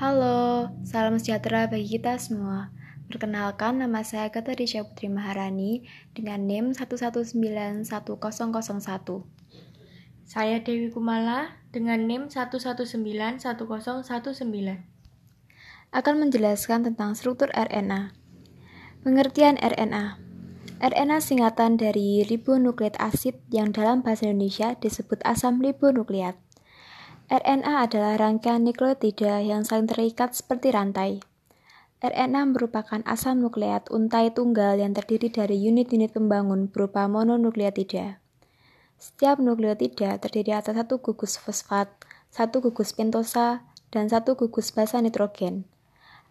Halo, salam sejahtera bagi kita semua. Perkenalkan, nama saya Katarisha Putri Maharani dengan NIM 119101. Saya Dewi Kumala dengan NIM 1191019. Akan menjelaskan tentang struktur RNA. Pengertian RNA. RNA singkatan dari ribonukleat asid yang dalam bahasa Indonesia disebut asam ribonukleat. RNA adalah rangkaian nukleotida yang saling terikat seperti rantai. RNA merupakan asam nukleat untai tunggal yang terdiri dari unit-unit pembangun berupa mononukleotida. Setiap nukleotida terdiri atas satu gugus fosfat, satu gugus pentosa, dan satu gugus basa nitrogen.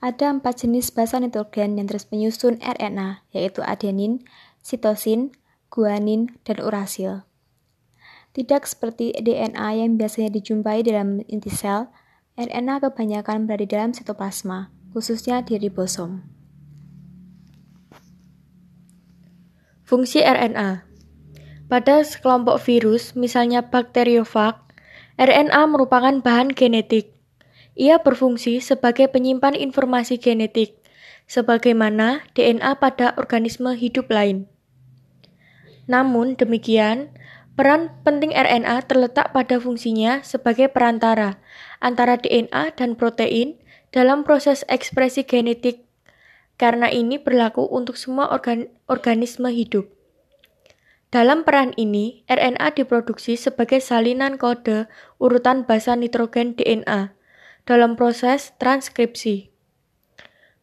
Ada empat jenis basa nitrogen yang terus menyusun RNA, yaitu adenin, sitosin, guanin, dan urasil. Tidak seperti DNA yang biasanya dijumpai dalam inti sel, RNA kebanyakan berada dalam sitoplasma, khususnya di ribosom. Fungsi RNA Pada sekelompok virus, misalnya bakteriofag, RNA merupakan bahan genetik. Ia berfungsi sebagai penyimpan informasi genetik, sebagaimana DNA pada organisme hidup lain. Namun demikian, Peran penting RNA terletak pada fungsinya sebagai perantara antara DNA dan protein dalam proses ekspresi genetik. Karena ini berlaku untuk semua organ organisme hidup. Dalam peran ini, RNA diproduksi sebagai salinan kode urutan basa nitrogen DNA dalam proses transkripsi.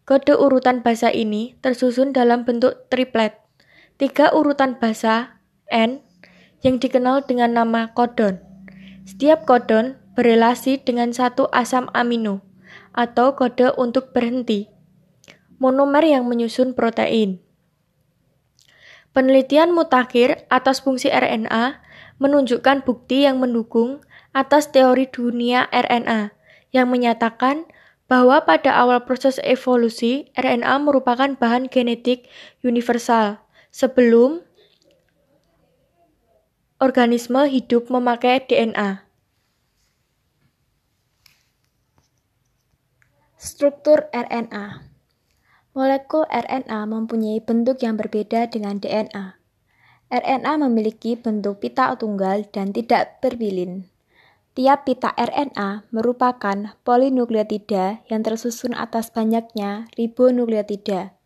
Kode urutan basa ini tersusun dalam bentuk triplet. Tiga urutan basa N yang dikenal dengan nama kodon. Setiap kodon berelasi dengan satu asam amino atau kode untuk berhenti, monomer yang menyusun protein. Penelitian mutakhir atas fungsi RNA menunjukkan bukti yang mendukung atas teori dunia RNA yang menyatakan bahwa pada awal proses evolusi RNA merupakan bahan genetik universal sebelum organisme hidup memakai DNA. Struktur RNA Molekul RNA mempunyai bentuk yang berbeda dengan DNA. RNA memiliki bentuk pita tunggal dan tidak berbilin. Tiap pita RNA merupakan polinukleotida yang tersusun atas banyaknya ribonukleotida.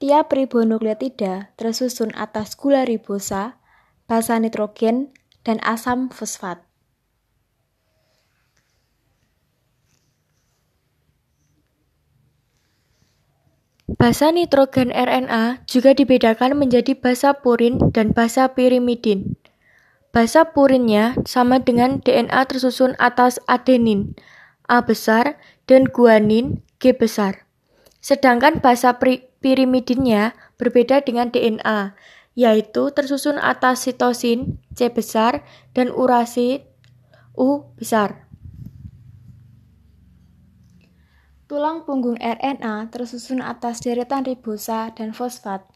Tiap ribonukleotida tersusun atas gula ribosa basa nitrogen, dan asam fosfat. Basa nitrogen RNA juga dibedakan menjadi basa purin dan basa pirimidin. Basa purinnya sama dengan DNA tersusun atas adenin, A besar, dan guanin, G besar. Sedangkan basa pirimidinnya berbeda dengan DNA, yaitu tersusun atas sitosin C besar dan urasid U besar. Tulang punggung RNA tersusun atas deretan ribosa dan fosfat.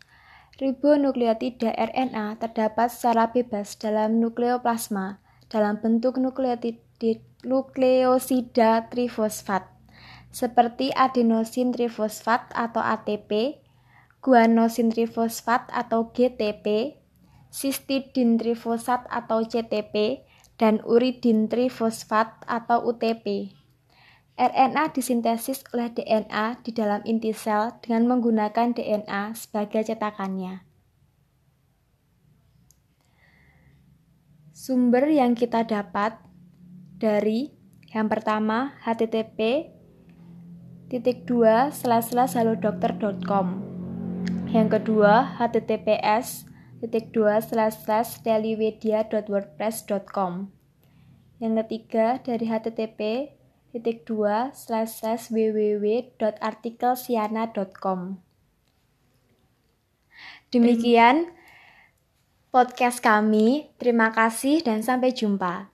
Ribonukleotida RNA terdapat secara bebas dalam nukleoplasma dalam bentuk nukleosida trifosfat, seperti adenosin trifosfat atau ATP, guanosin trifosfat atau GTP, cystidin trifosfat atau CTP, dan uridin trifosfat atau UTP. RNA disintesis oleh DNA di dalam inti sel dengan menggunakan DNA sebagai cetakannya. Sumber yang kita dapat dari yang pertama http titik dua saludokter.com yang kedua, https titik dua slash dailymedia.wordpress.com. Yang ketiga dari http titik dua slash slash www.artikelsiana.com. Demikian podcast kami. Terima kasih dan sampai jumpa.